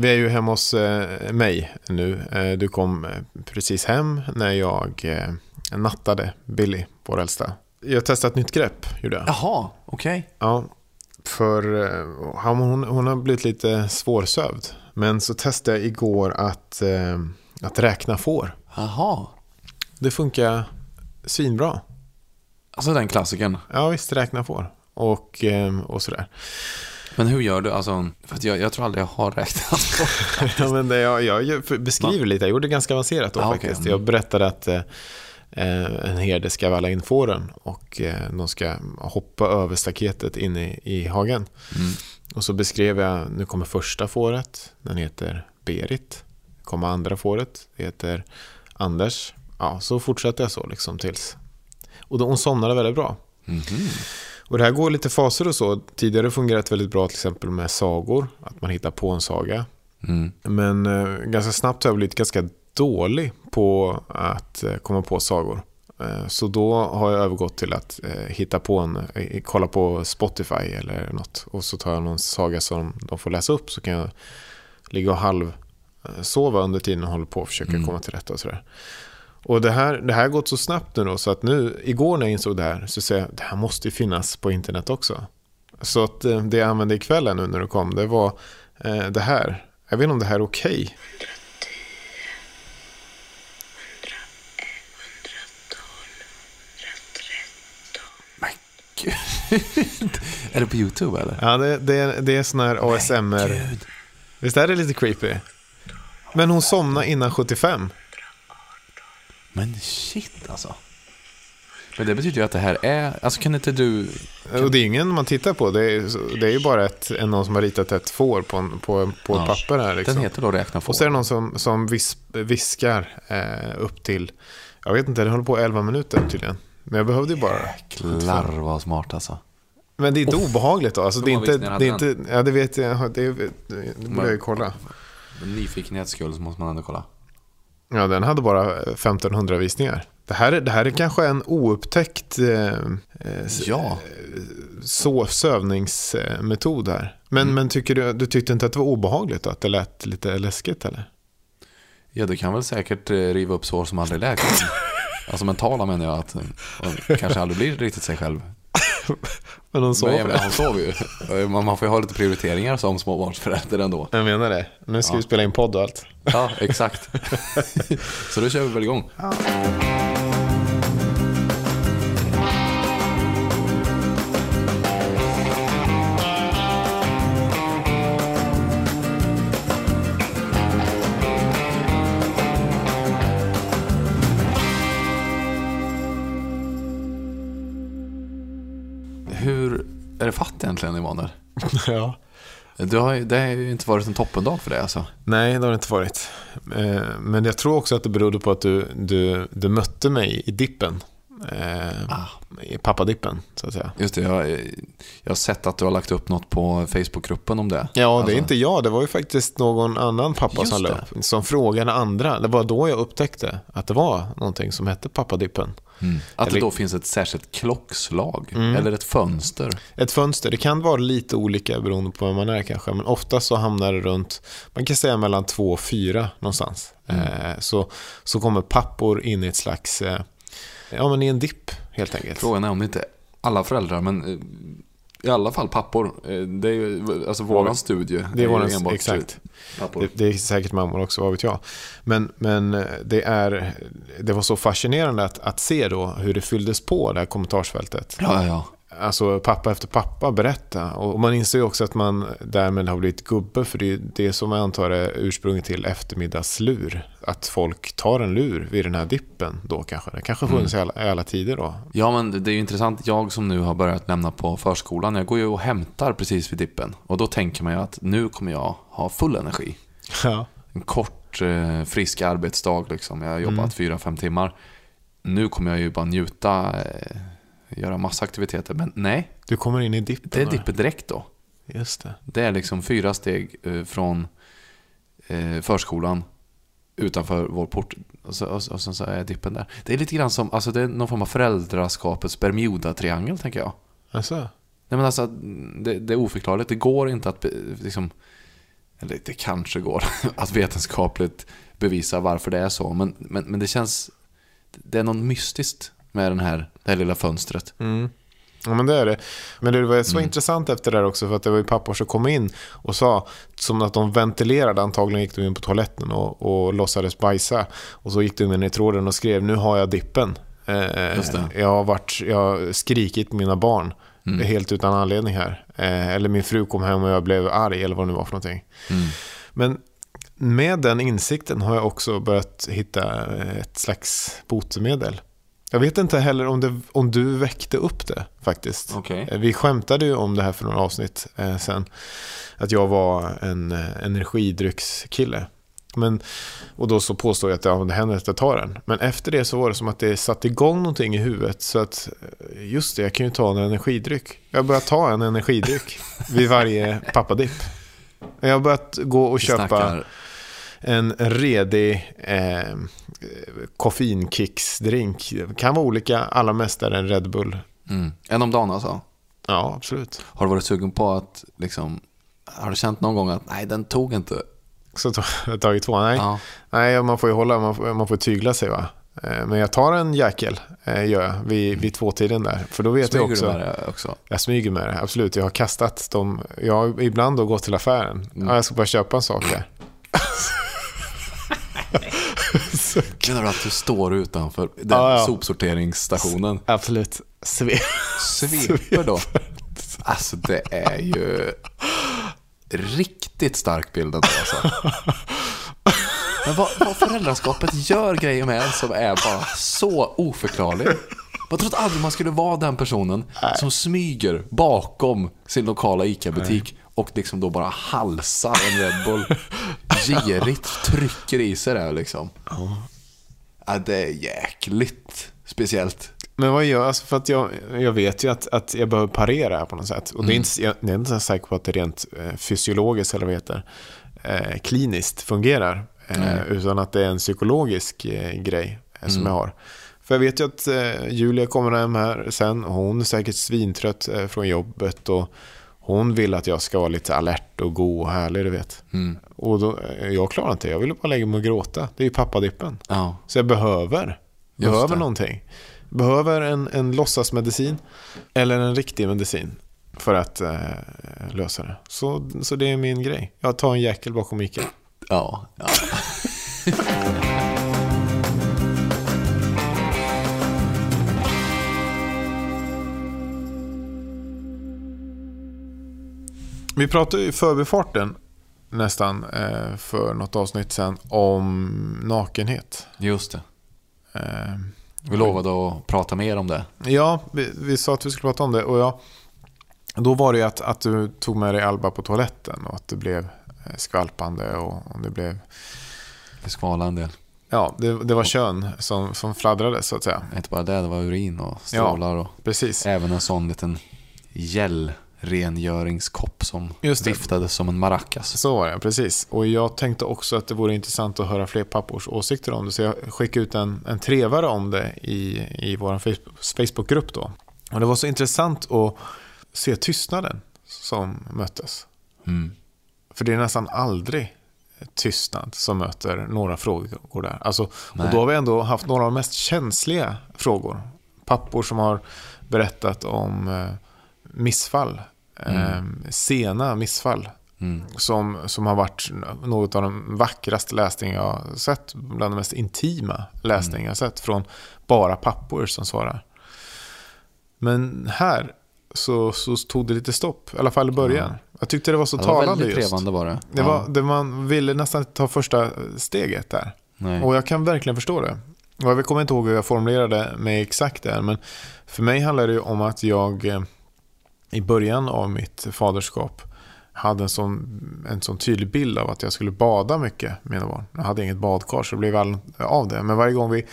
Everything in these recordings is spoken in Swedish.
Vi är ju hemma hos eh, mig nu. Eh, du kom eh, precis hem när jag nattade Billy, vår äldsta. Jag testade ett nytt grepp, gjorde jag. Jaha, okej. Ja, för hon, hon har blivit lite svårsövd. Men så testade jag igår att, att räkna får. Jaha. Det funkar svinbra. Alltså den klassikern. Ja visst, räkna får. Och, och sådär. Men hur gör du? Alltså, för att jag, jag tror aldrig jag har räknat på. Ja, men det, jag, jag beskriver lite, jag gjorde det ganska avancerat då okej. faktiskt. Mm. Jag berättade att eh, en herde ska valla in fåren och eh, de ska hoppa över staketet in i, i hagen. Mm. Och så beskrev jag, nu kommer första fåret, den heter Berit. Kommer andra fåret, det heter Anders. Ja, så fortsatte jag så liksom tills... Och då, hon somnade väldigt bra. Mhm. Och det här går lite faser och så. Tidigare fungerat väldigt bra till exempel med sagor, att man hittar på en saga. Mm. Men eh, ganska snabbt har jag blivit ganska dålig på att eh, komma på sagor. Eh, så då har jag övergått till att eh, hitta på en, eh, kolla på Spotify eller något. Och så tar jag någon saga som de får läsa upp så kan jag ligga och halv eh, sova under tiden och hålla på och försöka Mm. komma till rätta och sådär. Och det här, det här har gått så snabbt nu då, så att nu, igår när jag insåg det här, så säger jag det här måste ju finnas på internet också. Så att eh, det jag använde ikväll nu när du kom, det var eh, det här. Jag vet inte om det här är okej. Gud. är det på YouTube eller? Ja, det, det, är- det är sån här ASMR. Visst är det lite creepy? Men hon somnade innan 75. Men shit alltså. Men det betyder ju att det här är, alltså kan inte du, Och det är ingen man tittar på. Det är, det är ju bara ett, någon som har ritat ett får på, en, på, på Ja. ett papper här. Liksom. den heter då räkna får. Och så är det någon som, som vis, viskar eh, upp till, jag vet inte, det håller på 11 minuter tydligen. Men jag behövde ju bara... Jäklar vad smart alltså. Men det är inte obehagligt då. Alltså, det är inte, det är inte, ja det vet jag, det, det borde jag ju kolla. För nyfikenhets skull så måste man ändå kolla. Ja, den hade bara 1500 visningar. Det här, är- det här är kanske en oupptäckt eh, eh, Ja. så, sövningsmetod här. Men, Mm. men tycker du, du tyckte inte att det var obehagligt då? Att det lät lite läskigt eller? Ja, du kan väl säkert eh, riva upp sår som aldrig läker. alltså mentala menar jag att och kanske aldrig blir riktigt sig själv. Men de Men jag menar, sover. han sover ju. Man man får ju ha lite prioriteringar som småbarnsförälder ändå. Jag menar det. Nu ska Ja. vi spela in podd och allt. Ja, exakt. Så då kör vi väl igång. Hur det fatt egentligen Emanuel? ja. Du har, det har ju inte varit en toppendag för dig alltså. Nej, det har det inte varit. Eh, Men jag tror också att det berodde på att du, du, du mötte mig i dippen. Eh, Ah. I pappadippen, så att säga. Just det, jag, jag har sett att du har lagt upp något på Facebookgruppen om det. Ja, det Alltså, är inte jag. Det var ju faktiskt någon annan pappa Just som la det. upp. Som frågade andra. Det var då jag upptäckte att det var någonting som hette pappadippen. Mm. Att Eller- det då finns ett särskilt klockslag. Eller ett fönster. Ett fönster, det kan vara lite olika beroende på vem man är kanske. Men ofta så hamnar det runt, man kan säga mellan två och fyra någonstans. Eh, så, så kommer pappor in i ett slags, eh, ja men i en dipp helt enkelt. Frågan är om det inte alla föräldrar, men eh, i alla fall pappor. Eh, Det är ju, alltså våran studie. Det är våran, enbart exakt. Det, det är säkert mammor också, vad vet jag. Men, men eh, det, är, det var så fascinerande att, att se då hur det fylldes på det här kommentarsfältet. Ja, ja, ja. Alltså pappa efter pappa berätta. Och man inser ju också att man därmed har blivit gubbe. För det är det som jag antar är ursprunget till eftermiddagslur. Att folk tar en lur vid den här dippen då kanske. Det kanske funnits i, alla, i alla tider då. Ja, men det är ju intressant. Jag som nu har börjat lämna på förskolan, jag går ju och hämtar precis vid dippen. Och då tänker man ju att nu kommer jag ha full energi. Ja. En kort, eh, frisk arbetsdag liksom. Jag har jobbat fyra, fem timmar. Nu kommer jag ju bara njuta, eh, göra massa aktiviteter. Men nej, Du kommer in i dippen. det är dippen direkt då. Just det. Det är liksom fyra steg eh, från eh, förskolan utanför vår port. Och, så, och, sen så är dippen där. Det är lite grann som, alltså det är någon form av föräldraskapets Bermuda-triangel tänker jag. Alltså, Nej men alltså, det, det är oförklarligt. Det går inte att liksom, eller det kanske går, att vetenskapligt bevisa varför det är så. Men, men, men det känns, det är något mystiskt med den här, det här lilla fönstret. Mm. Ja, men det är det. Men det var så Mm. intressant efter det här också, för att det var ju pappor som kom in och sa, som att de ventilerade, antagligen gick de in på toaletten och, och låtsades bajsa. Och så gick de in i tråden och skrev, nu har jag dippen. Eh, Just det. Jag, har varit, jag har skrikit mina barn, Mm. helt utan anledning här. Eh, eller min fru kom hem och jag blev arg, eller vad det nu var för någonting. Mm. Men med den insikten har jag också börjat hitta ett slags botemedel. Jag vet inte heller om, det, om du väckte upp det faktiskt. Okej. Eh, Vi skämtade ju om det här för några avsnitt eh, sen. Att jag var en eh, energidryckskille. Men, och då så påstår jag att ja, det händer att jag tar den. Men efter det så var det som att det satte igång någonting i huvudet. Så att eh, just det, jag kan ju ta en energidryck. Jag börjar ta en energidryck vid varje pappadipp. Jag har börjat gå och Vi köpa snackar, en redig eh, koffeinkicksdrink. Det kan vara olika, allra är det en Red Bull. mm. En om dagen alltså. Ja, absolut. Har du varit sugen på att, liksom, har du känt någon gång att nej, den tog inte? Så tog jag tagit två. Nej, Ja. nej man får ju hålla, man får, man får tygla sig va. Eh, Men jag tar en jäkel, eh, gör jag, vid, vid tvåtiden där. För då vet Smyger jag också. du med det också? Jag smyger med det, absolut. Jag har kastat dem. Jag har ibland då gått till affären. Mm. Ja, jag ska bara köpa en sak där. Menar du att du står utanför den Ja, ja. sopsorteringsstationen? absolut. Sve. Sveper då? Alltså det är ju riktigt stark bild ändå alltså. Men vad, vad föräldraskapet gör grejer med en som är bara så oförklarlig. Man trodde aldrig man skulle vara den personen som smyger bakom sin lokala ICA-butik och liksom då bara halsar en Red Bull. Girigt trycker i sig det liksom. Ja, det är jäkligt speciellt. Men vad gör jag? Alltså för att jag, jag vet ju att, att jag behöver parera på något sätt. Och det är inte, jag, jag är inte så säker på att det rent eh, fysiologiskt, eller vad heter, eh, kliniskt fungerar. Eh, utan att det är en psykologisk eh, grej eh, som jag har. För jag vet ju att Julia kommer hem här sen. och Hon är säkert svintrött från jobbet. Och hon vill att jag ska vara lite alert och god och härlig, du vet. Mm. Och då, eh, jag klarar inte det. Jag vill bara lägga mig och gråta. Det är ju pappadippen. Ja. Så jag behöver, Just behöver det. någonting. Behöver en, en låtsasmedicin eller en riktig medicin för att eh, lösa det. Så, så det är min grej. Jag tar en jäkel bakom Mikael. Ja, ja. Vi pratade i förbifarten nästan eh, för något avsnitt sen om nakenhet. just det. Eh, Vi lovade att prata mer om det. ja, vi, vi sa att vi skulle prata om det och jag, då var det att, att du tog med dig Alba på toaletten och att det blev eh, skvalpande och, och det blev Det skvalade en del. Ja, det, det var kön som, som fladdrade så att säga. Inte bara det, det var urin och strålar och Precis. även en sån liten gel-rengöringskopp som Just det. viftade som en maracas. Så var det, precis. Och jag tänkte också att det vore intressant att höra fler pappors åsikter om det. Så jag skickade ut en, en trevare om det i, i vår Facebook- Facebookgrupp då. Och det var så intressant att se tystnaden som möttes. Mm. För det är nästan aldrig tystnad som möter några frågor där. Alltså, och då har vi ändå haft några av de mest känsliga frågor. Pappor som har berättat om eh, missfall. Eh, sena missfall. Mm. Som, som har varit något av de vackraste läsningar jag har sett. Bland de mest intima läsningar jag har sett. Från bara pappor som svarar. Men här så, så tog det lite stopp. I alla fall i början. Jag tyckte det var så det var talande väldigt just. trevande var det. Det var, det man ville nästan ta första steget där. Nej. Och jag kan verkligen förstå det. Och jag kommer inte ihåg hur jag formulerade mig exakt där. Men för mig handlar det om att jag eh, i början av mitt faderskap hade en sån, en sån tydlig bild av att jag skulle bada mycket med mina barn. Jag hade inget badkar så det blev aldrig av det. Men varje gång vi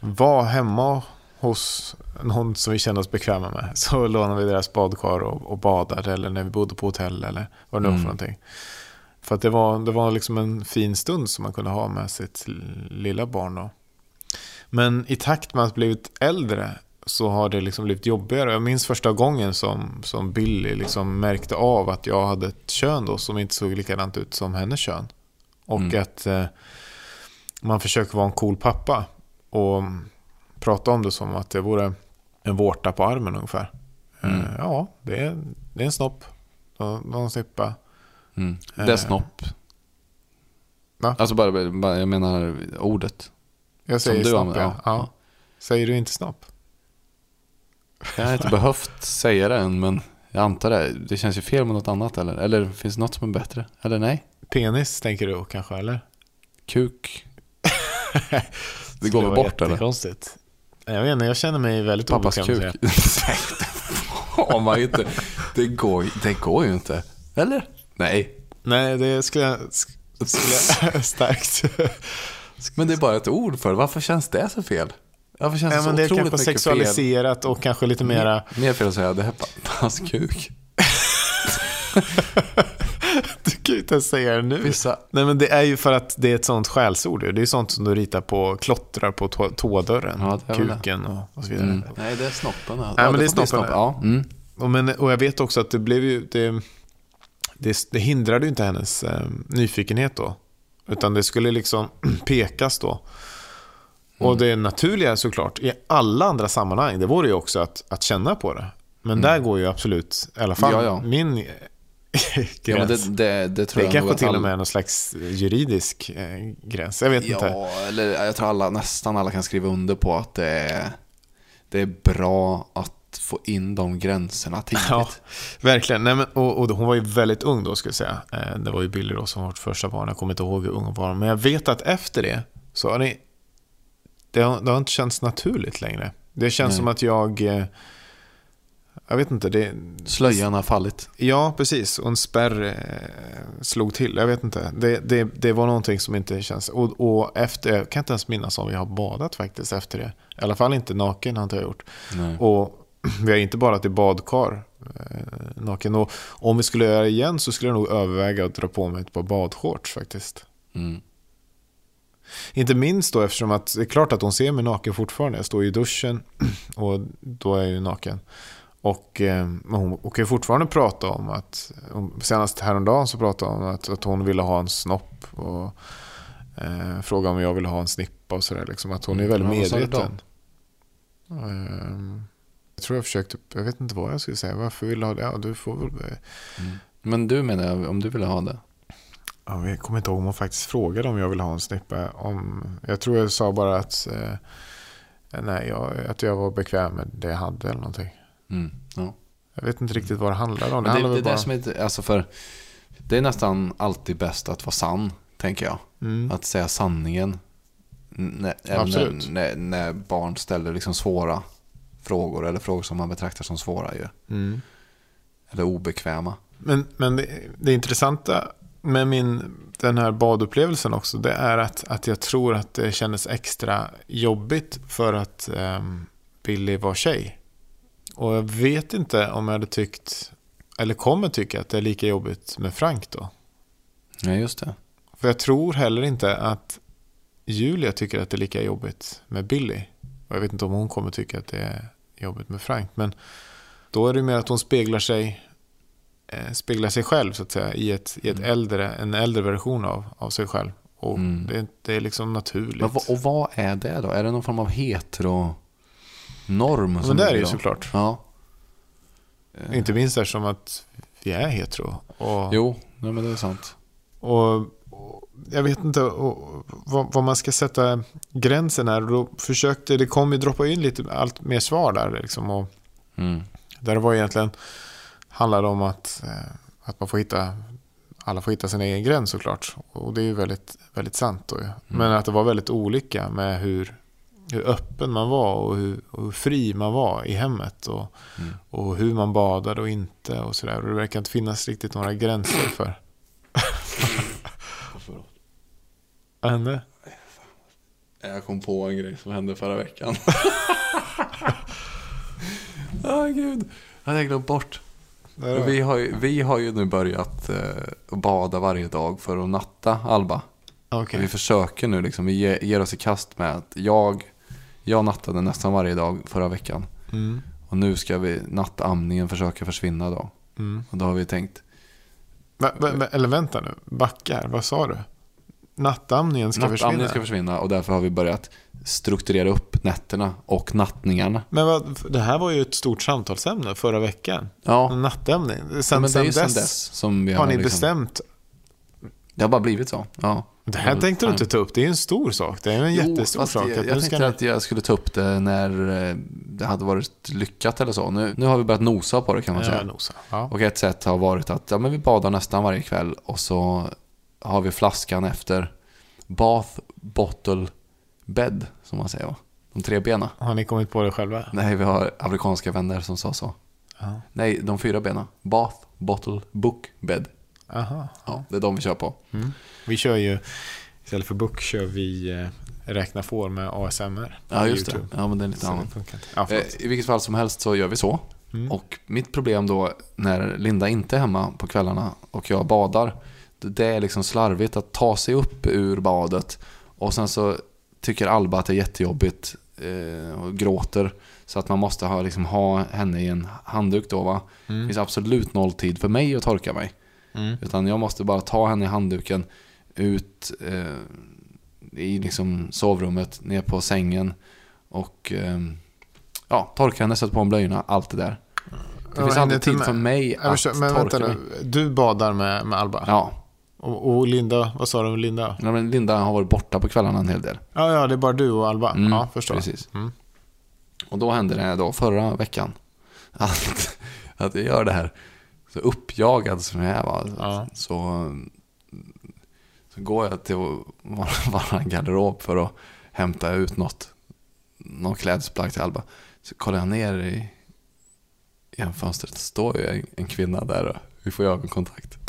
var hemma hos någon som vi kände oss bekväma med så lånade vi deras badkar och, och badade eller när vi bodde på hotell eller vad det nu var för Mm. någonting. För att det var, det var liksom en fin stund som man kunde ha med sitt lilla barn då. Men i takt med att blivit äldre så har det liksom blivit jobbigare. Jag minns första gången som, som Billy liksom märkte av att jag hade ett kön då som inte såg likadant ut som hennes kön. Och Mm. att eh, man försöker vara en cool pappa och prata om det som att det vore en vårta på armen ungefär. Mm. Eh, ja, det är, det är en snopp. Nå- Någon snippa. Mm. Det är Eh. snopp. Va? Alltså bara, bara, jag menar ordet. Jag Som säger du snopp, ja. ja. Säger du inte snopp? Jag har inte behövt säga det än, men jag antar det. Det känns ju fel med något annat eller? Eller finns det något som är bättre? Eller nej? Penis tänker du kanske, eller? Kuk? Det går väl bort eller? jättekonstigt. Jag vet inte, jag känner mig väldigt Pappas obekväm med kuk? får man inte. Det går, det går ju inte. Eller? Nej. Nej, det skulle jag, skulle jag starkt... Men det är bara ett ord för det. Varför känns det så fel? Känns Ja, det så men det är kanske sexualiserat och kanske lite mera... Mer fel att säga det här är pappas kuk. Du kan ju inte ens säga det nu. Vissa... Nej, men det är ju för att det är ett sånt skällsord. ju. Det är sånt som du ritar på, klottrar på tå- tådörren. Ja, kuken och, och så vidare. Mm. Nej, det är snoppen. Ja, men det är bli snoppen. Ja. Mm. Och, men, och jag vet också att det blev ju... Det, det, det hindrade ju inte hennes eh, nyfikenhet då. Utan det skulle liksom pekas då. Och det naturliga såklart, i alla andra sammanhang, det vore ju också att, att känna på det. Men där går ju absolut, i alla fall Ja, ja. min gräns. Ja, det, det, det tror det är jag kanske till och med någon slags juridisk eh, gräns. Jag vet inte. Ja, eller jag tror alla, nästan alla kan skriva under på att det är, det är bra att få in de gränserna tidigt. Ja, verkligen. Nej, men, och, och hon var ju väldigt ung då, ska jag säga. Eh, Det var ju Billy då som var vårt första barn. Jag kommer inte ihåg hur ung hon var. Men jag vet att efter det så har det, det, har, det har inte känts naturligt längre. Det känns Nej. som att jag... eh, Jag vet inte. Det, Slöjan har fallit. Ja, precis. Och en spärr eh, slog till. Jag vet inte. Det, det, det var någonting som inte känns... Och, och efter, jag kan inte ens minnas om vi har badat faktiskt efter det. I alla fall inte naken har inte jag gjort. Nej. Och vi har inte badat i badkar eh, naken. Och om vi skulle göra det igen så skulle jag nog överväga att dra på mig ett par badshorts faktiskt. Mm. Inte minst då eftersom att det är klart att hon ser mig naken fortfarande. Jag står i duschen och då är jag ju naken. Och eh, hon, hon kan ju fortfarande prata om att, senast häromdagen så pratade hon om att, att hon ville ha en snopp. Och eh, frågade om jag ville ha en snippa och sådär. Liksom, att hon är väldigt Mm. Då? medveten. Eh, jag tror jag försökte, jag vet inte vad jag skulle säga. Varför vill du ha det? Ja, du får väl... Mm. Men du menar om du ville ha det? Ja, jag kommer inte ihåg om hon faktiskt frågade om jag ville ha en snippa. Om, jag tror jag sa bara att, eh, nej, jag, att jag var bekväm med det jag hade eller någonting. Mm. Ja. Jag vet inte riktigt vad det handlar om. Det det, det, bara... det som är, alltså för, det är nästan alltid bäst att vara sann, tänker jag. mm. Att säga sanningen. När, när, när, när barn ställer liksom svåra frågor, eller frågor som man betraktar som svåra ju. Mm. Eller obekväma. Men, men det, det intressanta med min, den här badupplevelsen också, det är att, att jag tror att det kändes extra jobbigt för att ehm, Billy var tjej. Och jag vet inte om jag hade tyckt, eller kommer tycka att det är lika jobbigt med Frank då. Ja, just det. För jag tror heller inte att Julia tycker att det är lika jobbigt med Billy. Och jag vet inte om hon kommer tycka att det är jobbigt med Frank. Men då är det mer att hon speglar sig, speglar sig själv så att säga i, ett, i ett Mm. äldre, en äldre version av, av sig själv. Och Mm. det, det är liksom naturligt. Men, och vad är det då? Är det någon form av hetero-norm? Men som det är det ju såklart. Ja. Eh, Inte minst eftersom att vi är hetero. Och, Jo, nej, men det är sant. Och, och jag vet inte och, vad, vad man ska sätta gränsen här. Då försökte, det kom ju droppa in lite allt mer svar där. Liksom, och Mm. där det var egentligen handlade om att, eh, att man får hitta, alla får hitta sin egen gräns såklart. Och det är ju väldigt, väldigt sant då ju. Men att det var väldigt olika med hur, hur öppen man var och hur, och hur fri man var i hemmet. Och, Mm. och hur man badade och inte och sådär. Och det verkar inte finnas riktigt några gränser för. Vad hände? Jag kom på en grej som hände förra veckan. Åh gud, jag hade glömt bort. Vi har, ju, vi har ju nu börjat eh, bada varje dag för att natta Alba. Okej. Vi försöker nu liksom, vi ge, ger oss i kast med att jag, Jag nattade nästan varje dag förra veckan. Mm. Och nu ska vi nattamningen försöka försvinna då. Mm. Och då har vi tänkt, Va, va, va, eller vänta nu, backar, vad sa du? Nattamningen ska nattamningen försvinna? ska försvinna och därför har vi börjat strukturera upp nätterna och nattningarna. Men vad, det här var ju ett stort samtalsämne förra veckan. Ja, Nattämning. ja Sen, är ju sen sen dess, dess som vi har, har ni liksom, bestämt. Det har bara blivit så. Ja. Det här Ja, tänkte du inte ta upp. Det är en stor sak. Det är en Jo, jättestor sak. Jag, jag tänkte ni- att jag skulle ta upp det när eh, det hade varit lyckat eller så. Nu, nu har vi börjat nosa på det kan man Ja, säga. nosa. Ja. Och ett sätt har varit att ja, men vi badar nästan varje kväll och så har vi flaskan efter bath, bottle, bed som man säger va? De tre benen. Har ni kommit på det själva? Nej, vi har amerikanska vänner som sa så. Ja. Nej, de fyra benen. Bath, bottle, book, bed. Aha. Ja, det är de vi kör på. Mm. Vi kör ju, istället för book kör vi eh, räkna får med ASMR. Ja, just det. Ja, men det är lite Så inte. Ja, Eh. I vilket fall som helst så gör vi så. Mm. Och mitt problem då när Linda inte är hemma på kvällarna och jag badar. Det är liksom slarvigt att ta sig upp ur badet. Och sen så tycker Alba att det är jättejobbigt eh, och gråter. Så att man måste ha, liksom, ha henne i en handduk då va. Det Mm. finns absolut noll tid för mig att torka mig. Mm. Utan jag måste bara ta henne i handduken ut eh, i liksom sovrummet, ner på sängen och eh, ja, torka henne, sätta på en blöjorna, allt det där. Det Ja, finns aldrig tid för mig Jag att förstår, men vänta mig. nu. Du badar med, med Alba. Ja, Och, och Linda, vad sa du om Linda? ja, men Linda har varit borta på kvällarna en hel del. Ja, ja, det är bara du och Alba. Mm, ja, förstår. Precis. Mm. Och då hände det då förra veckan att, att jag gör det här. Så uppjagad som jag är va, Ja. så, så går jag till vår- garderob för att hämta ut något, något klädesplagg till Alba. Så kollar jag ner i, i en fönstret, står ju en, en kvinna där och vi får ögonkontakt.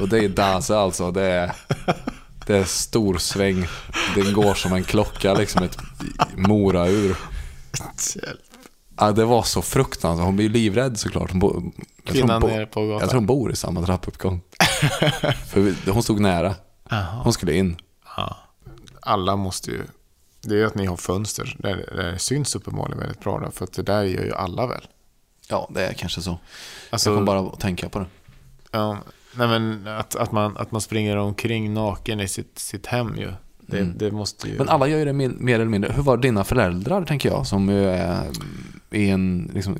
och det är Daze alltså, det är, det är stor sväng. Den går som en klocka, liksom ett moraur. Ja, det var så fruktansvärt. Hon blir livrädd såklart. Hon Kvinnan bo, nere på gatan. jag tror hon bor i samma trappuppgång. För hon stod nära. Hon skulle in. Alla måste ju... Det är ju att ni har fönster där, där det syns uppenbarligen väldigt bra. Då, för att det där gör ju alla väl. Ja, det är kanske så. Alltså, jag kom bara att tänka på det. ja, nej men att, att, man, att man springer omkring naken i sitt, sitt hem ju. Det, Mm. det måste ju... Men alla gör ju det mer eller mindre. Hur var dina föräldrar, tänker jag, som ju är i en liksom,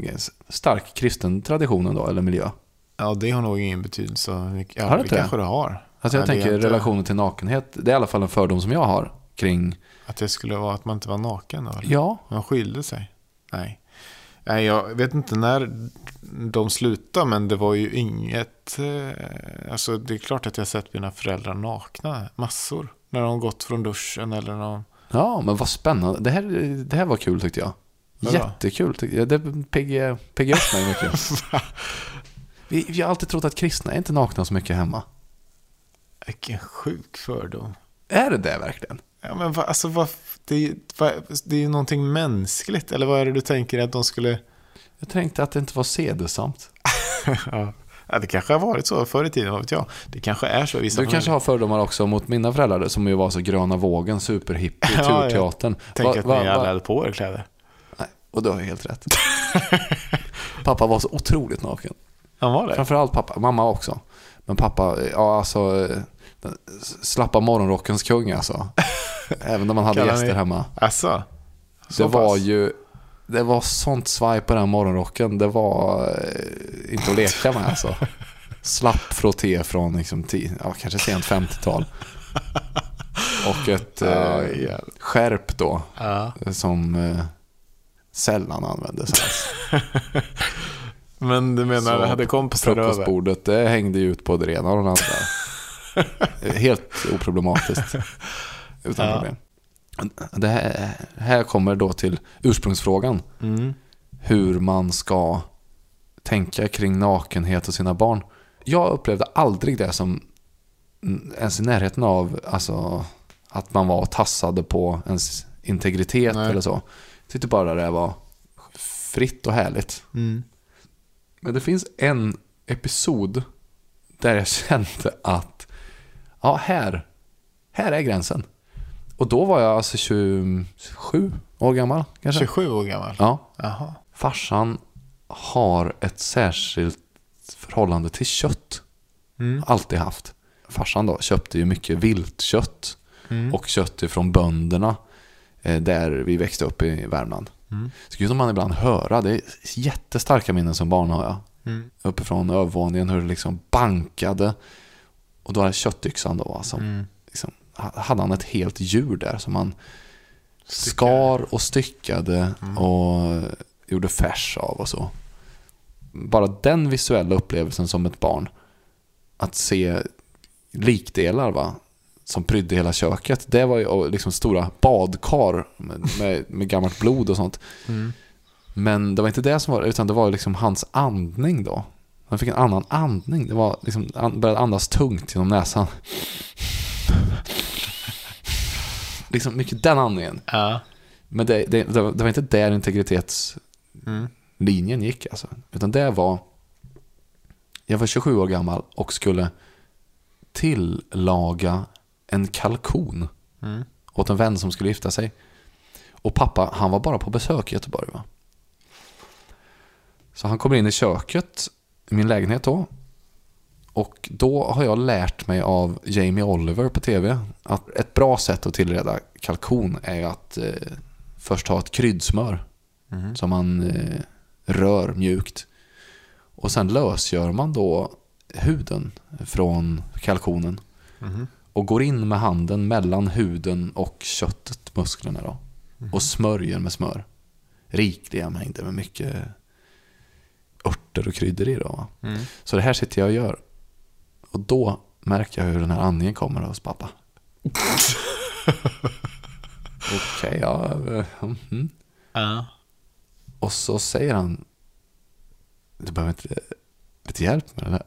stark kristen tradition då, eller miljö? Ja, det har nog ingen betydelse. Ja, Har det det kanske det har. Alltså jag Nej, tänker inte- relationen till nakenhet, det är i alla fall en fördom som jag har kring, Att det skulle vara att man inte var naken eller? ja, Man skilde sig? Nej. Nej, jag vet inte när de slutade, men det var ju inget... Eh, alltså, det är klart att jag sett mina föräldrar nakna massor. När de gått från duschen eller de... ja, men vad spännande. Det här, det här var kul tyckte jag. Jättekul. tyckte jag. Det piggar upp mig mycket. vi, vi har alltid trott att kristna är inte nakna så mycket hemma. Vilken sjuk fördom. Är det det verkligen? Ja, men vad, alltså, vad, det, är ju- vad, det är ju någonting mänskligt. Eller vad är det du tänker att de skulle... Jag tänkte att det inte var sedesamt. ja. Ja, det kanske har varit så förr i tiden, vad vet jag. Det kanske är så i vissa Du kanske har fördomar också mot mina föräldrar som ju var så gröna vågen, superhippie, Ja, turteatern. Tänk Va- att va- ni va- alla hade på er kläder. Nej, och du har helt rätt. pappa var så otroligt naken. Han var det? Framförallt pappa, mamma också. Men pappa, ja alltså, slappa morgonrockens kung alltså. Även när man hade gäster ni- hemma. Alltså, så Det var pass. ju, det var sånt svaj på den morgonrocken. Det var eh, inte att leka med alltså. Slapp frotté från liksom, ja, kanske sent 50-tal. Och ett eh, skärp då, Ja. som eh, sällan användes alls. Men du menar, Så hade kompisar över? Frukostbordet, det hängde ju ut på det ena och det andra. Helt oproblematiskt. Utan Ja. problem. Det här, här kommer då till ursprungsfrågan. Mm. Hur man ska tänka kring nakenhet och sina barn. Jag upplevde aldrig det som ens i närheten av alltså, att man var och tassade på ens integritet Nej. eller så. Jag tyckte bara det var fritt och härligt. Mm. Men det finns en episod där jag kände att ja, här, här är gränsen. Och då var jag alltså 27 år gammal kanske. 27 år gammal? Ja. Jaha. Farsan har ett särskilt förhållande till kött. Mm. Alltid haft. Farsan då köpte ju mycket viltkött Mm. och kött ifrån bönderna eh, där vi växte upp i Värmland. Mm. Så kunde man ibland höra, det är jättestarka minnen som barn har jag. Mm. Uppifrån övervåningen hur det liksom bankade. Och då hade köttyxan då alltså, Mm. liksom, ha- hade han ett helt djur där som han Styckade. skar och styckade Mm. och gjorde färs av och så. Bara den visuella upplevelsen som ett barn. Att se likdelar va, som prydde hela köket. Det var ju liksom stora badkar med, med, med gammalt blod och sånt. Mm. Men det var inte det som var utan det var liksom hans andning då. Han fick en annan andning. Det var liksom, han började andas tungt genom näsan. liksom mycket den andningen. Ja. Men det, det, det, var, inte där integritetslinjen Mm. gick alltså. Utan det var... Jag var 27 år gammal och skulle tillaga en kalkon Mm. åt en vän som skulle gifta sig. Och pappa, han var bara på besök i Göteborg va. Så han kommer in i köket min lägenhet då. Och då har jag lärt mig av Jamie Oliver på tv att ett bra sätt att tillreda kalkon är att eh, först ha ett kryddsmör Mm. som man eh, rör mjukt. Och sen lösgör man då huden från kalkonen Mm. och går in med handen mellan huden och köttet, musklerna då. Och smörjer med smör. Rikliga mängder med mycket örter och kryddor i då. Mm. Så det här sitter jag och gör. Och då märker jag hur den här andningen kommer hos pappa. Okej, ja. eh, mhm. Ja. Och så säger han Du behöver inte lite hjälp med det där?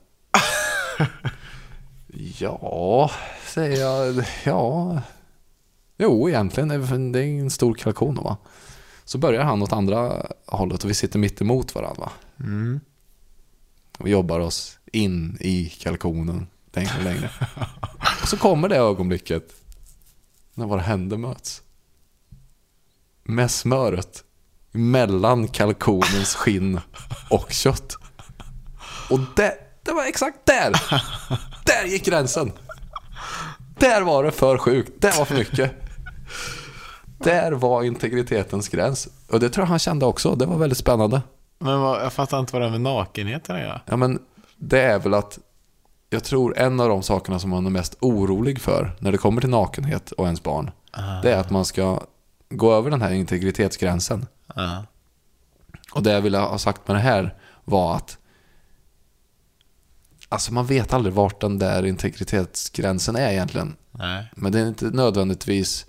ja, säger jag. Ja. Jo, egentligen. det är- Det är en stor kalkon va. Så börjar han åt andra hållet och vi sitter mitt emot varandra. Va? Mm. Vi jobbar oss in i kalkonen längre och längre. Och så kommer det ögonblicket när våra händer möts. Med smöret mellan kalkonens skinn och kött. Och det, det var exakt där! Där gick gränsen! Där var det för sjukt. Det var för mycket. Där var integritetens gräns. Och det tror jag han kände också. Det var väldigt spännande. Men vad, jag fattar inte vad det har med nakenheten göra. Ja, men det är väl att jag tror en av de sakerna som man är mest orolig för när det kommer till nakenhet och ens barn, det är att man ska gå över den här integritetsgränsen. Ja. Och det jag ville ha sagt med det här var att Alltså man vet aldrig vart den där integritetsgränsen är egentligen. Nej. Men det är inte nödvändigtvis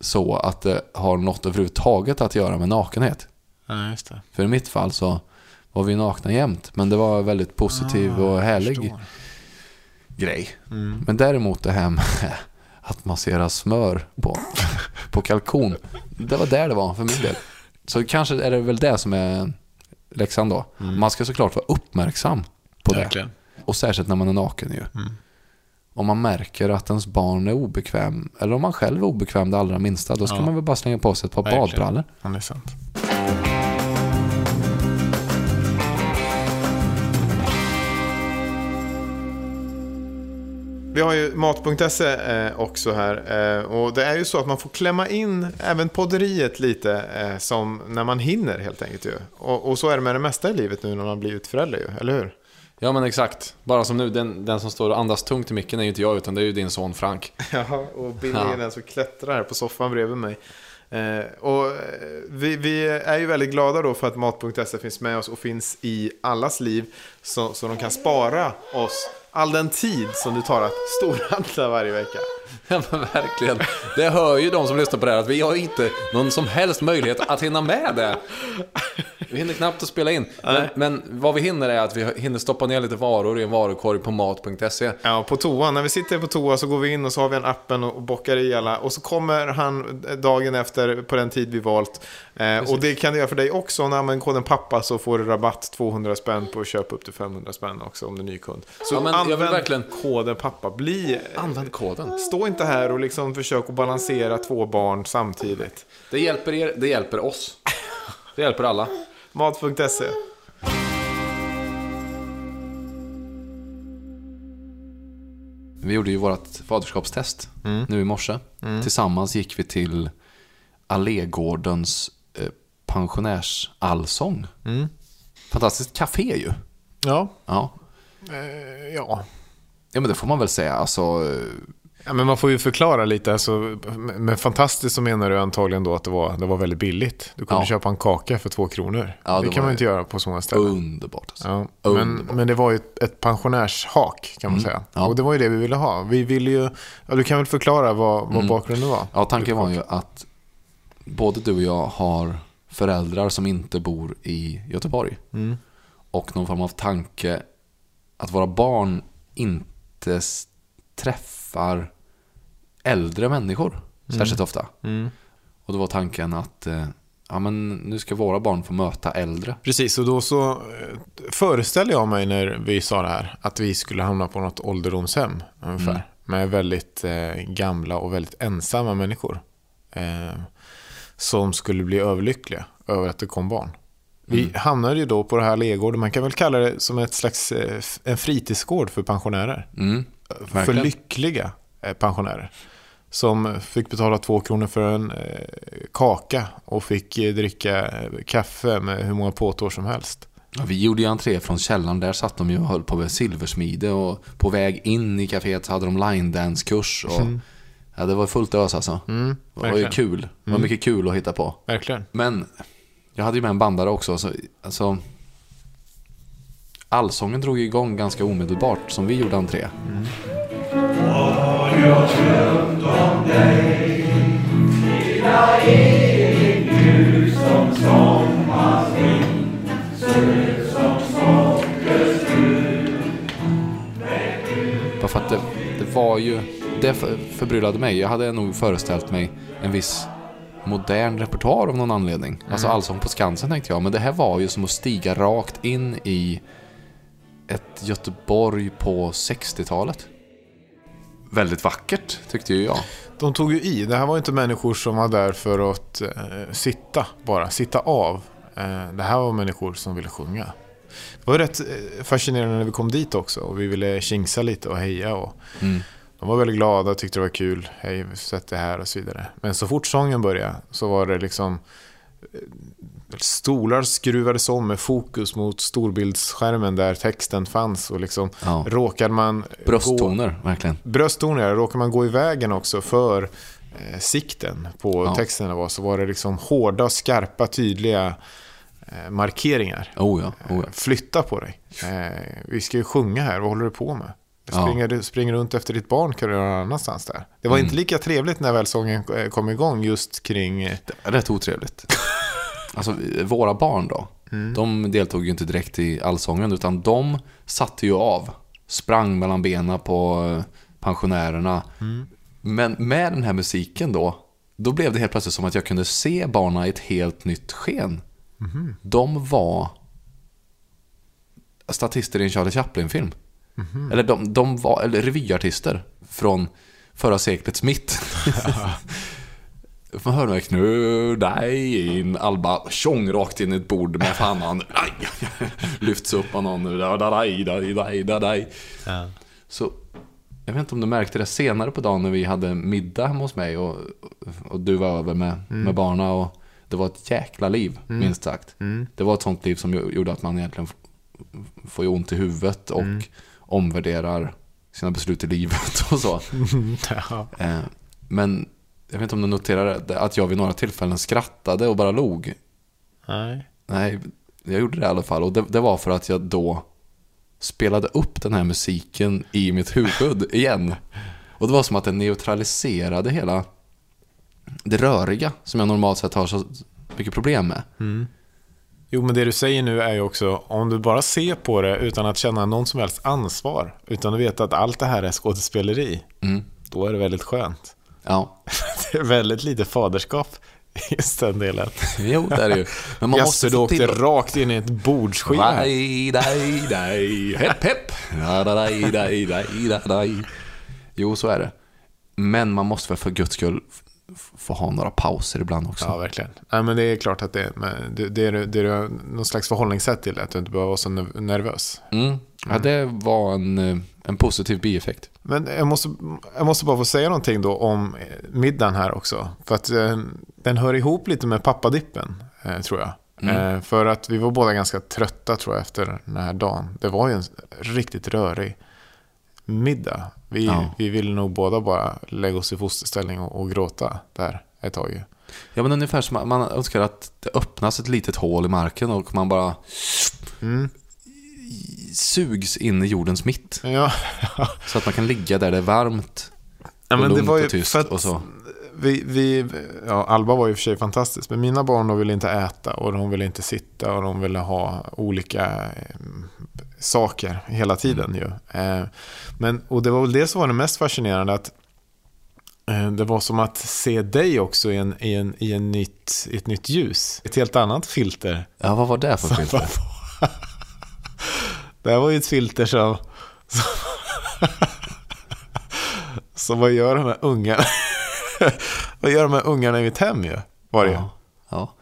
så att det har något överhuvudtaget att göra med nakenhet. Ja, just det. För i mitt fall så var vi nakna jämt. Men det var väldigt positiv Ah, och härlig grej. Mm. Men däremot det här med att massera smör på, på kalkon. Det var där det var för min del. Så kanske är det väl det som är läxan då. Man ska såklart vara uppmärksam på det. Verkligen. Och särskilt när man är naken ju. Mm. Om man märker att ens barn är obekväm, eller om man själv är obekväm det allra minsta, då ska Ja. man väl bara slänga på sig ett par Verkligen. badbrallor. Ja, det är sant. Vi har ju mat.se eh, också här eh, och det är ju så att man får klämma in även podderiet lite eh, som när man hinner helt enkelt ju. Och, så är det med det mesta i livet nu när man blir förälder ju, eller hur? Ja men exakt. Bara som nu, den, den som står och andas tungt i micken är ju inte jag utan det är ju din son Frank. Ja, och Billy är den som klättrar här på soffan bredvid mig. Eh, och eh, vi, vi är ju väldigt glada då för att Mat.se finns med oss och finns i allas liv. Så, så de kan spara oss all den tid som det tar att storhandla varje vecka. Ja men verkligen. Det hör ju de som lyssnar på det här att vi har inte någon som helst möjlighet att hinna med det. Vi hinner knappt att spela in. Men, men vad vi hinner är att vi hinner stoppa ner lite varor i en varukorg på mat.se. Ja, på toa. När vi sitter på toa så går vi in och så har vi en appen och bockar i alla. Och så kommer han dagen efter på den tid vi valt. Eh, och det kan du göra för dig också. När använder koden pappa så får du rabatt 200 spänn på köp upp till 500 spänn också om du är ny kund. Så Ja, använd koden pappa. Bli... Använd koden. Stå inte här och liksom försök att balansera två barn samtidigt. Det hjälper er, det hjälper oss. Det hjälper alla. Mat.se. Vi gjorde ju vårt faderskapstest nu i morse. Tillsammans gick vi till Allégårdens eh, pensionärsallsång. Fantastiskt café ju. Ja. Ja. Eh, ja. ja, men det får man väl säga. Alltså, eh, Ja, men man får ju förklara lite. Alltså, med fantastiskt så menar du antagligen då att det var, det var väldigt billigt. Du kunde Ja. köpa en kaka för två kronor. Ja, det, det kan man inte göra på så många ställen. underbart. Alltså. Ja, men, Underbart. men det var ju ett, ett pensionärshak kan man säga. Mm. Ja. Och det var ju det vi ville ha. Vi ville ju, ja, du kan väl förklara vad, Mm. vad bakgrunden var? Ja, tanken var ju att både du och jag har föräldrar som inte bor i Göteborg. Mm. Och någon form av tanke att våra barn inte s- träffar äldre människor särskilt ofta. Mm. Och då var tanken att eh, ja, men nu ska våra barn få möta äldre. Precis, och då så eh, föreställer jag mig när vi sa det här att vi skulle hamna på något ålderdomshem ungefär. Mm. Med väldigt eh, gamla och väldigt ensamma människor. Eh, som skulle bli överlyckliga över att det kom barn. Vi Mm. hamnade ju då på det här legården, man kan väl kalla det som ett slags eh, en fritidsgård för pensionärer. Mm. För Verkligen. lyckliga eh, pensionärer. Som fick betala två kronor för en eh, kaka och fick eh, dricka kaffe med hur många påtår som helst. Ja, vi gjorde ju entré från källaren. Där satt de ju och höll på med silversmide. Och på väg in i kaféet så hade de line dance kurs och Ja, det var fullt ös alltså. Mm, det var ju kul. Det var mycket kul att hitta på. Verkligen. Men jag hade ju med en bandare också. Så, alltså, allsången drog igång ganska omedelbart som vi gjorde entré. Bara för att det, det var ju... Det för- förbryllade mig. Jag hade nog föreställt mig en viss modern repertoar av någon anledning. Alltså Allsång på Skansen tänkte jag. Men det här var ju som att stiga rakt in i ett Göteborg på 60-talet. Väldigt vackert tyckte ju jag. De tog ju i. Det här var inte människor som var där för att eh, sitta bara, sitta av. Eh, det här var människor som ville sjunga. Det var rätt eh, fascinerande när vi kom dit också och vi ville tjingsa lite och heja. Och Mm. De var väldigt glada och tyckte det var kul. Hej, sett det här och så vidare. Men så fort sången började så var det liksom eh, Stolar skruvades om med fokus mot storbildsskärmen där texten fanns och liksom Ja. råkade man gå, Brösttoner, verkligen. brösttoner, ja. råkar man gå i vägen också för eh, sikten på Ja. texterna var, så var det liksom hårda, skarpa, tydliga eh, markeringar. Oh ja, oh ja. Flytta på dig. Eh, vi ska ju sjunga här, vad håller du på med? Ja. Springer du springer runt efter ditt barn kan du göra någon annanstans där. Det var Mm. inte lika trevligt när väl sången eh, kom igång just kring... eh, Rätt otrevligt. Alltså, våra barn då. De deltog ju inte direkt i allsången, utan de satte ju av. Sprang mellan benen på eh, pensionärerna. Men med den här musiken då, då blev det helt plötsligt som att jag kunde se barnen i ett helt nytt sken. De var statister i en Charlie Chaplin-film. Eller de, de var eller revyartister från förra seklets mitt. Man hör några knu dig in. Alba tjong rakt in i ett bord med pannan. Lyfts upp av någon. Da, da, da. Så jag vet inte om du märkte det senare på dagen när vi hade middag hemma hos mig och, och du var över med, med barna och det var ett jäkla liv, minst sagt. Det var ett sånt liv som gjorde att man egentligen får ont i huvudet och omvärderar sina beslut i livet och så. ja. Eh, Men jag vet inte om du noterade att jag vid några tillfällen skrattade och bara log. Nej. Nej, jag gjorde det i alla fall. Och det, det var för att jag då spelade upp den här musiken i mitt huvud igen. Och det var som att den neutraliserade hela det röriga som jag normalt sett har så mycket problem med. Jo, men det du säger nu är ju också, om du bara ser på det utan att känna någon som helst ansvar, utan att veta att allt det här är skådespeleri, Mm. då är det väldigt skönt. Ja, Det väldigt lite faderskap i just den delen. jo det är det ju. Men man Jaså, måste du åkte till rakt in i ett bordsskiva. hepp, hepp. Da, da, da. Jo, så är det. Men man måste väl för guds skull få ha några pauser ibland också. Ja, verkligen. Nej, men det är klart att det är, det, det är, det är någon slags förhållningssätt till det, att du inte behöver vara så nerv- nervös. Mm. Ja, det var en, eh, en positiv bieffekt. Men jag måste, jag måste bara få säga någonting då om eh, middagen här också. För att eh, den hör ihop lite med pappadippen, tror jag. Eh, för att vi var båda ganska trötta tror jag efter den här dagen. Det var ju en riktigt rörig middag. Vi, Ja. vi ville nog båda bara lägga oss i fosterställning och, och gråta där ett tag ju. Ja, men ungefär som man önskar att det öppnas ett litet hål i marken och man bara Mm. sugs in i jordens mitt. Ja, Så att man kan ligga där det är varmt ja och lugnt och tyst och så. vi, vi, ja, Alba var ju för sig fantastisk, men mina barn de ville inte äta och de ville inte sitta och de ville ha olika eh, saker hela tiden ju. Eh, men, och det var väl det som var det mest fascinerande, att eh, det var som att se dig också i, en, i, en, i, en nytt, ett nytt ljus. Ett helt annat filter. Ja, vad var det för filter? Det här var ju ett filter som... Som, som vad gör de här ungarna? vad gör de här ungarna i mitt hem ju? Var det ju. Ja.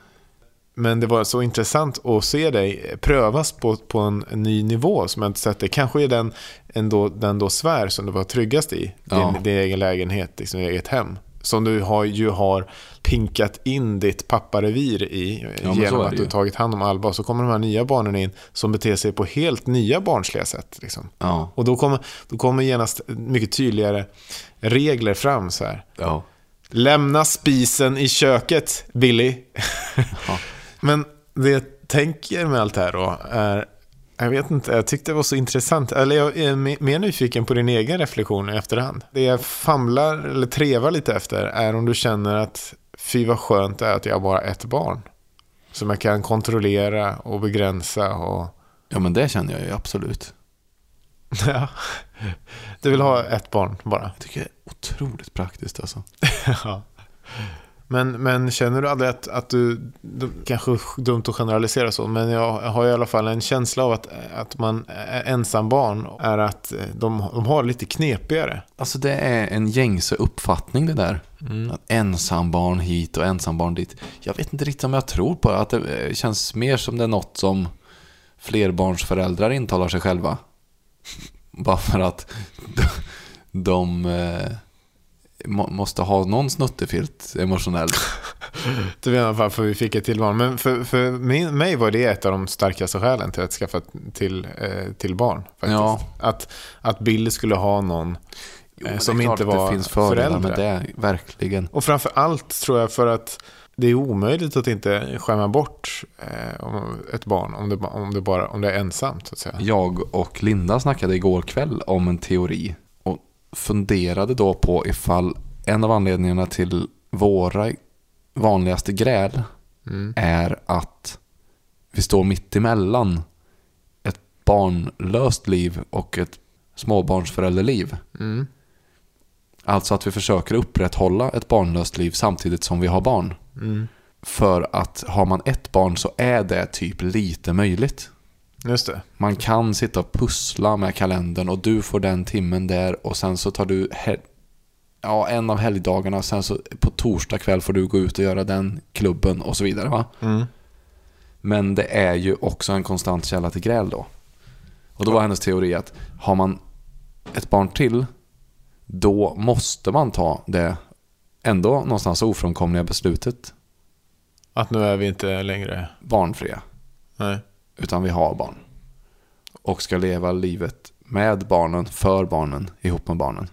Men det var så intressant att se dig prövas på, på en, ny nivå som jag inte sett det. Kanske är den, ändå, den då sfär som du var tryggast i. Ja. Din, din egen lägenhet, liksom, ditt eget hem. Som du har, ju har pinkat in ditt papparevir i Ja, genom att du tagit hand om Alba. Och så kommer de här nya barnen in som beter sig på helt nya barnsliga sätt. Liksom. Ja. Och då kommer, då kommer genast mycket tydligare regler fram. så här. Lämna spisen i köket, Billy. Men det jag tänker med allt det här då är, jag vet inte, jag tyckte det var så intressant. Eller jag är me- mer nyfiken på din egen reflektion i efterhand. Det jag famlar eller trevar lite efter är om du känner att fy vad skönt det är att jag har bara ett barn. Som jag kan kontrollera och begränsa och... Ja, men det känner jag ju absolut. Ja. Du vill ha ett barn bara? Jag tycker det är otroligt praktiskt alltså. Ja. Men, men känner du aldrig att, att du, du, kanske dumt att generalisera så, men jag har i alla fall en känsla av att, att man är ensam barn är att de, de har lite knepigare. Alltså det är en gängse uppfattning det där. Att ensambarn hit och ensambarn dit. Jag vet inte riktigt om jag tror på det. Att det eh, känns mer som det är något som flerbarnsföräldrar intalar sig själva. Bara för att de, de eh, måste ha någon snuttefilt emotionellt. Du menar varför vi fick ett till barn. Men för, för min, mig var det ett av de starkaste skälen till att skaffa till, eh, till barn. Faktiskt. Ja. Att, att Bill skulle ha någon Jo, eh, som inte var Det finns fördelar med det, verkligen. Och framför allt tror jag för att det är omöjligt att inte skämma bort eh, ett barn om det, om, det bara, om det är ensamt. Så att säga. Jag och Linda snackade igår kväll om en teori funderade då på ifall en av anledningarna till våra vanligaste gräl Mm. är att vi står mitt emellan ett barnlöst liv och ett småbarnsförälderliv. Mm. Alltså att vi försöker upprätthålla ett barnlöst liv samtidigt som vi har barn. Mm. För att har man ett barn så är det typ lite möjligt. Just det. Man kan sitta och pussla med kalendern och du får den timmen där och sen så tar du ja, en av helgdagarna sen så på torsdag kväll får du gå ut och göra den klubben och så vidare va. Mm. Men det är ju också en konstant källa till gräl då. Och då var hennes teori att har man ett barn till då måste man ta det ändå någonstans ofrånkomliga beslutet Att nu är vi inte längre... barnfria. Nej. Utan vi har barn. Och ska leva livet med barnen, för barnen, ihop med barnen.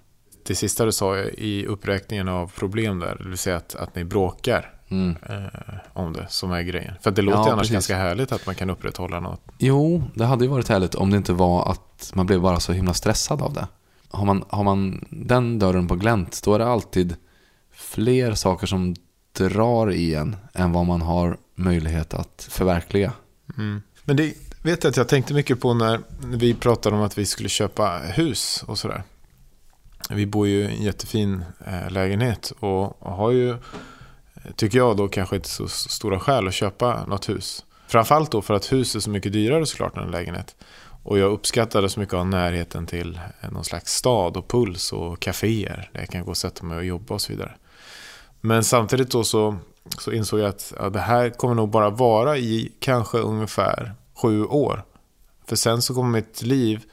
Det sista du sa i uppräkningen av problem där, vill säga att, att ni bråkar Mm. eh, om det, som är grejen. För det låter Ja, annars precis. ganska härligt att man kan upprätthålla något. Jo, det hade ju varit härligt om det inte var att man blev bara så himla stressad av det. Har man, har man den dörren på glänt, då är det alltid fler saker som drar i en än vad man har möjlighet att förverkliga. Mm. Men det vet jag att jag tänkte mycket på när vi pratade om att vi skulle köpa hus och sådär. Vi bor ju i en jättefin eh, lägenhet och har ju, tycker jag då, kanske inte så stora skäl att köpa något hus. Framförallt då för att hus är så mycket dyrare såklart än en lägenhet. Och jag uppskattade så mycket av närheten till eh, någon slags stad och puls och kaféer där jag kan gå och sätta mig och jobba och så vidare. Men samtidigt då så, så insåg jag att ja, det här kommer nog bara vara i kanske ungefär sju år. För sen så kommer mitt liv,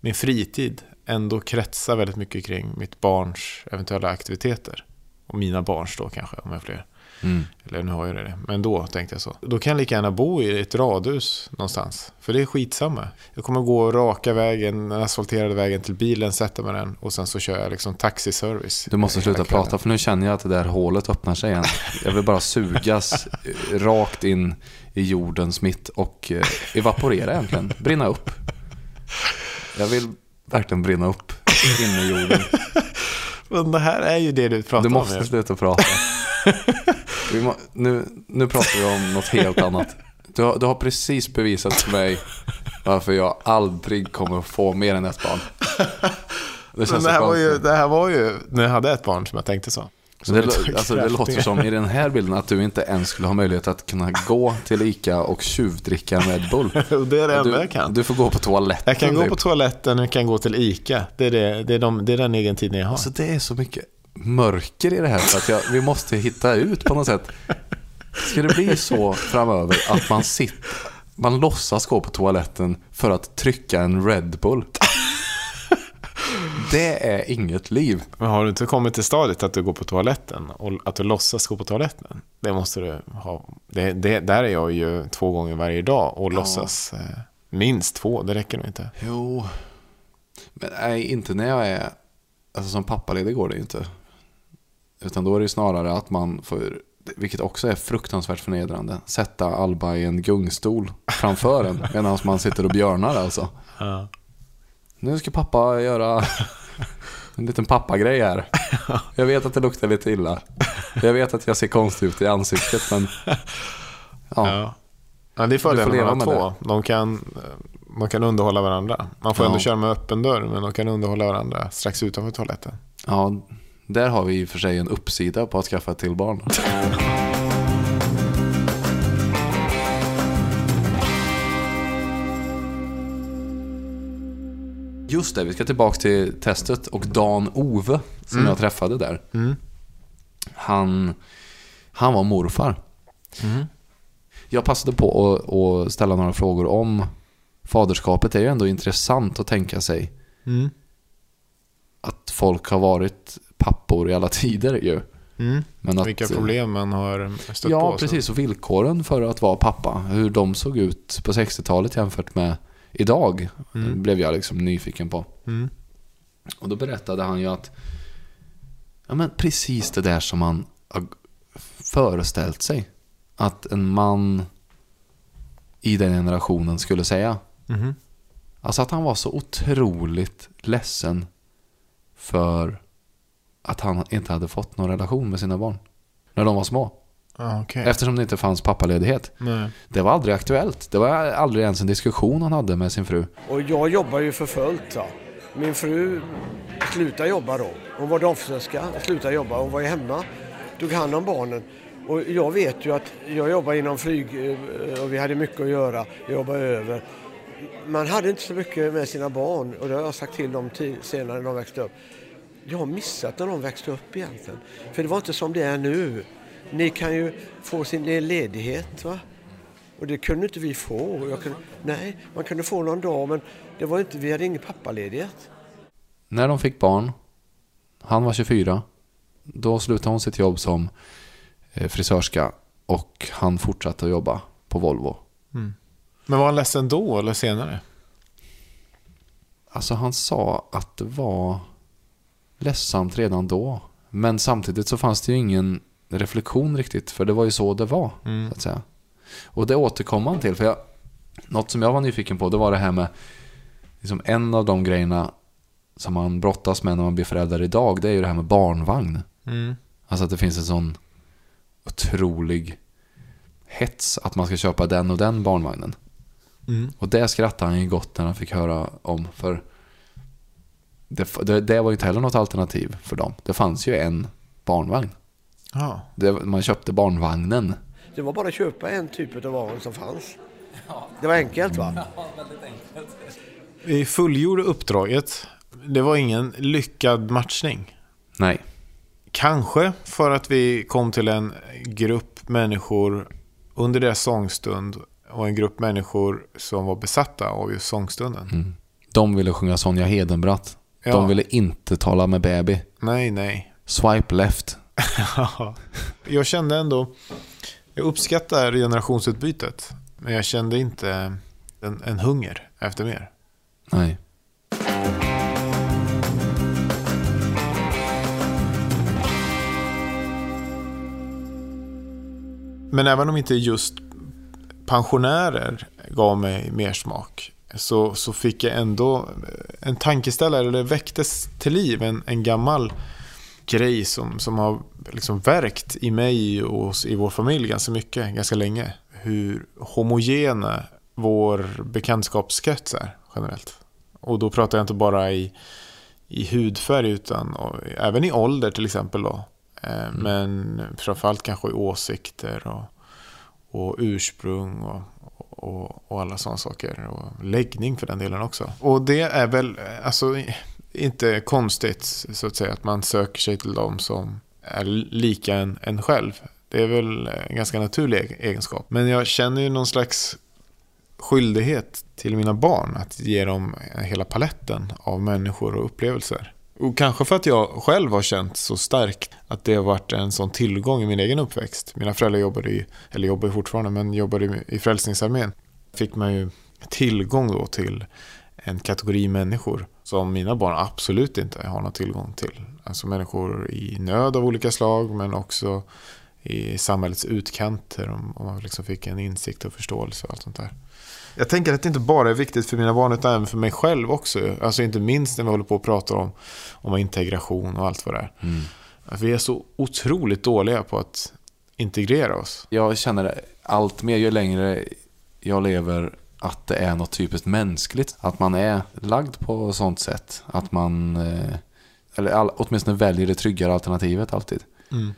min fritid, ändå kretsa väldigt mycket kring mitt barns eventuella aktiviteter. Och mina barns då kanske, om jag har fler. Mm. Eller nu har jag det. Men då tänkte jag så. Då kan jag lika gärna bo i ett radhus någonstans. För det är skitsamma. Jag kommer gå raka vägen, den asfalterade vägen till bilen, sätta mig den och sen så kör jag liksom taxiservice. Du måste sluta prata för nu känner jag att det där hålet öppnar sig igen. Jag vill bara sugas rakt in i jordens mitt och eh, evaporera egentligen. Brinna upp. Jag vill verkligen brinna upp in i jorden. Men det här är ju det du pratar om. Du måste om sluta prata. må, nu, nu pratar vi om något helt annat. Du har, du har precis bevisat för mig varför jag aldrig kommer få mer än ett barn. Det, det, här var ju, det här var ju när jag hade ett barn som jag tänkte så. Så det, alltså, det låter som i den här bilden att du inte ens skulle ha möjlighet att kunna gå till Ica och tjuvdricka Red Bull. det är det enda jag kan. Du får gå på toaletten. Jag kan gå typ. på toaletten och kan gå till Ica. Det är, det, det är, de, det är den egen tiden jag har. Alltså det är så mycket mörker i det här så att jag, vi måste hitta ut på något sätt. Ska det bli så framöver att man sitter, man låtsas gå på toaletten för att trycka en Red Bull? Det är inget liv. Men har du inte kommit till stadiet att du går på toaletten och att du låtsas gå på toaletten? Det måste du ha. Det, det, där är jag ju två gånger varje dag och ja. låtsas. Eh, minst två, det räcker nog inte. Jo, men nej, inte när jag är... Alltså som pappaledig går det ju inte. Utan då är det snarare att man får, vilket också är fruktansvärt förnedrande, sätta Alba i en gungstol framför en medan man sitter och björnar alltså. Ja. Nu ska pappa göra en liten pappagrej här. Jag vet att det luktar lite illa. Jag vet att jag ser konstig ut i ansiktet men... Ja. ja. ja det är fördelen med två. De kan, man kan underhålla varandra. Man får ja. ändå köra med öppen dörr men de kan underhålla varandra strax utanför toaletten. Ja, där har vi i och för sig en uppsida på att skaffa ett till barn. Just det, vi ska tillbaka till testet och Dan Ove som mm. jag träffade där. Mm. Han, han var morfar. Mm. Jag passade på att, att, ställa några frågor om faderskapet. Det är ju ändå intressant att tänka sig mm. att folk har varit pappor i alla tider ju. Mm. Men att, Vilka problem man har stött ja, på. Ja, precis. Och villkoren för att vara pappa. Hur de såg ut på 60-talet jämfört med idag. Mm. Blev jag liksom nyfiken på. Mm. Och då berättade han ju att ja, men precis det där som man har föreställt sig. Att en man i den generationen skulle säga. Mm. Alltså att han var så otroligt ledsen för att han inte hade fått någon relation med sina barn. När de var små. Okay. Eftersom det inte fanns pappaledighet. Nej. Det var aldrig aktuellt. Det var aldrig ens en diskussion han hade med sin fru. Och jag jobbar ju för fullt. Ja. Min fru slutade jobba då. Hon var damfrisörska, slutade jobba. Hon var ju hemma, tog hand om barnen. Och jag vet ju att jag jobbar inom flyg eh, och vi hade mycket att göra. Jag jobbade över. Man hade inte så mycket med sina barn och det har jag sagt till dem senare när de växte upp jag har missat när de växte upp egentligen. För det var inte som det är nu. Ni kan ju få sin ledighet va? Och det kunde inte vi få. Kunde, nej, man kunde få någon dag men det var inte, vi hade ingen pappaledighet. När de fick barn, han var 24, då slutade hon sitt jobb som eh, frisörska och han fortsatte att jobba på Volvo. Mm. Men var han ledsen då eller senare? Alltså han sa att det var ledsamt redan då. Men samtidigt så fanns det ju ingen reflektion riktigt. För det var ju så det var. Mm. Så att säga. Och det återkom man till. För jag, något som jag var nyfiken på det var det här med liksom en av de grejerna som man brottas med när man blir förälder idag. Det är ju det här med barnvagn. Mm. Alltså att det finns en sån otrolig hets att man ska köpa den och den barnvagnen. Mm. Och det skrattade han ju gott när han fick höra om. För det, det, det var ju inte heller något alternativ för dem. Det fanns ju en barnvagn. Ja. Det, man köpte barnvagnen. Det var bara att köpa en typ av vagn som fanns. Det var enkelt va? Vi fullgjorde uppdraget. Det var ingen lyckad matchning. Nej. Kanske för att vi kom till en grupp människor under deras sångstund och en grupp människor som var besatta av just sångstunden. De ville sjunga Sonja Hedenbratt. Ja. De ville inte tala med baby. Nej, nej. Swipe left. Jag kände ändå, jag uppskattar generationsutbytet. Men jag kände inte en, en hunger efter mer. Nej. Men även om inte just pensionärer gav mig mer smak så, så fick jag ändå en tankeställare, eller väcktes till liv en, en gammal grej som, som har liksom verkt i mig och i vår familj ganska mycket, ganska länge. Hur homogena vår bekantskapskrets är generellt. Och då pratar jag inte bara i, i hudfärg utan och, även i ålder till exempel. Då. Eh, Men framförallt kanske i åsikter och, och ursprung och, och, och alla sådana saker. Och läggning för den delen också. Och det är väl alltså, inte konstigt så att säga att man söker sig till dem som är lika en, en själv. Det är väl en ganska naturlig e-, egenskap. Men jag känner ju någon slags skyldighet till mina barn att ge dem hela paletten av människor och upplevelser. Och kanske för att jag själv har känt så starkt att det har varit en sån tillgång i min egen uppväxt. Mina föräldrar jobbade ju, eller jobbar fortfarande, men jobbade i Frälsningsarmén. Fick man ju tillgång då till en kategori människor som mina barn absolut inte har någon tillgång till. Alltså människor i nöd av olika slag, men också i samhällets utkanter om, om man liksom fick en insikt och förståelse och allt sånt där. Jag tänker att det inte bara är viktigt för mina barn utan även för mig själv också. Alltså inte minst när vi håller på och pratar om, om integration och allt vad det är. Mm. Vi är så otroligt dåliga på att integrera oss. Jag känner allt mer ju längre jag lever att det är något typiskt mänskligt. Att man är lagd på sånt sätt. Att man, eh, eller all, åtminstone väljer det tryggare alternativet alltid. Mm.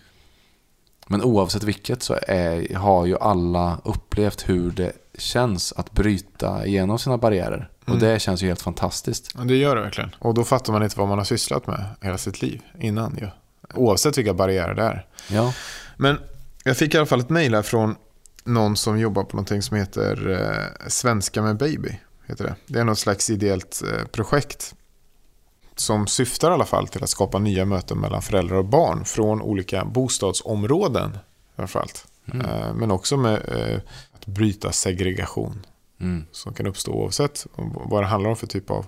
Men oavsett vilket så är, har ju alla upplevt hur det känns att bryta igenom sina barriärer. Och Mm. det känns ju helt fantastiskt. Ja, det gör det verkligen. Och då fattar man inte vad man har sysslat med hela sitt liv innan ju. Oavsett vilka barriärer det är. Ja, Men jag fick i alla fall ett mejl här från någon som jobbar på någonting som heter eh, Svenska med baby. Heter det. det är något slags ideellt eh, projekt som syftar i alla fall till att skapa nya möten mellan föräldrar och barn från olika bostadsområden. Framförallt. Mm. Eh, men också med eh, att bryta segregation mm. som kan uppstå oavsett vad det handlar om för typ av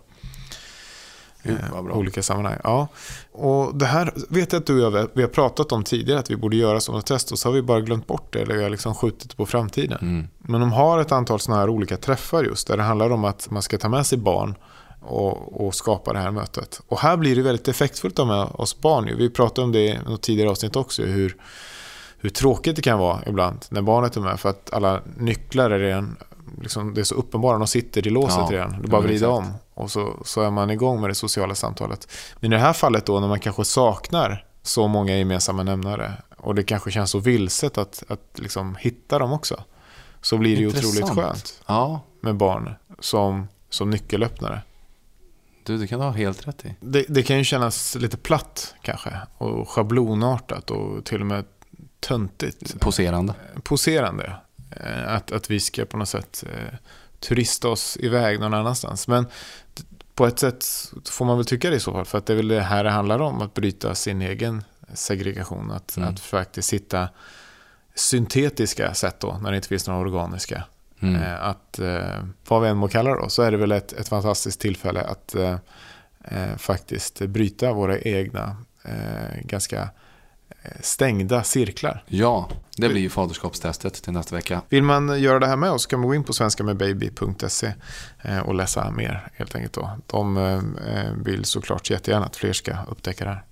Bra. olika sammanhang. Ja. Och det här vet jag att du och jag vi har pratat om tidigare att vi borde göra ett test och så har vi bara glömt bort det eller vi har liksom skjutit det på framtiden. Mm. Men de har ett antal sådana här olika träffar just där det handlar om att man ska ta med sig barn och, och skapa det här mötet. Och här blir det väldigt effektfullt av med oss barn. Vi pratade om det i något tidigare avsnitt också, hur, hur tråkigt det kan vara ibland när barnet är med för att alla nycklar är redan liksom, det är så uppenbara, de sitter i låset Ja, redan. Du ja, bara vrider exakt. om och så, så är man igång med det sociala samtalet. Men i det här fallet då när man kanske saknar så många gemensamma nämnare och det kanske känns så vilset att, att liksom hitta dem också. Så blir det ju otroligt skönt Ja, med barn som, som nyckelöppnare. du det kan du ha helt rätt i. Det, det kan ju kännas lite platt kanske och schablonartat och till och med töntigt. Poserande. Poserande. Eh, Att, att vi ska på något sätt eh, turista oss iväg någon annanstans. Men på ett sätt får man väl tycka det i så fall. För att det är väl det här det handlar om. Att bryta sin egen segregation. Att, Mm. att faktiskt hitta syntetiska sätt då. När det inte finns några organiska. Mm. Eh, Att, eh, vad vi än må kalla det då, så är det väl ett, ett fantastiskt tillfälle att eh, eh, faktiskt bryta våra egna eh, ganska stängda cirklar. Ja, det blir ju faderskapstestet till nästa vecka. Vill man göra det här med oss kan man gå in på svenskamedbaby.se eh, och läsa mer helt enkelt. Då. De eh, vill såklart jättegärna att fler ska upptäcka det här.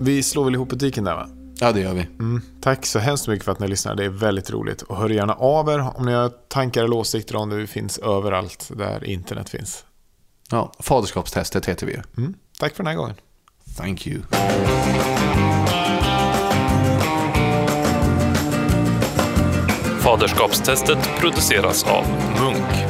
Vi slår väl ihop butiken där va? Ja, det gör vi. Mm. Tack så hemskt mycket för att ni lyssnar. Det är väldigt roligt. Och hör gärna av er om ni har tankar eller åsikter om det. Vi finns överallt där internet finns. Ja, faderskapstestet heter vi ju. Mm. Tack för den här gången. Thank you. Faderskapstestet produceras av Munk.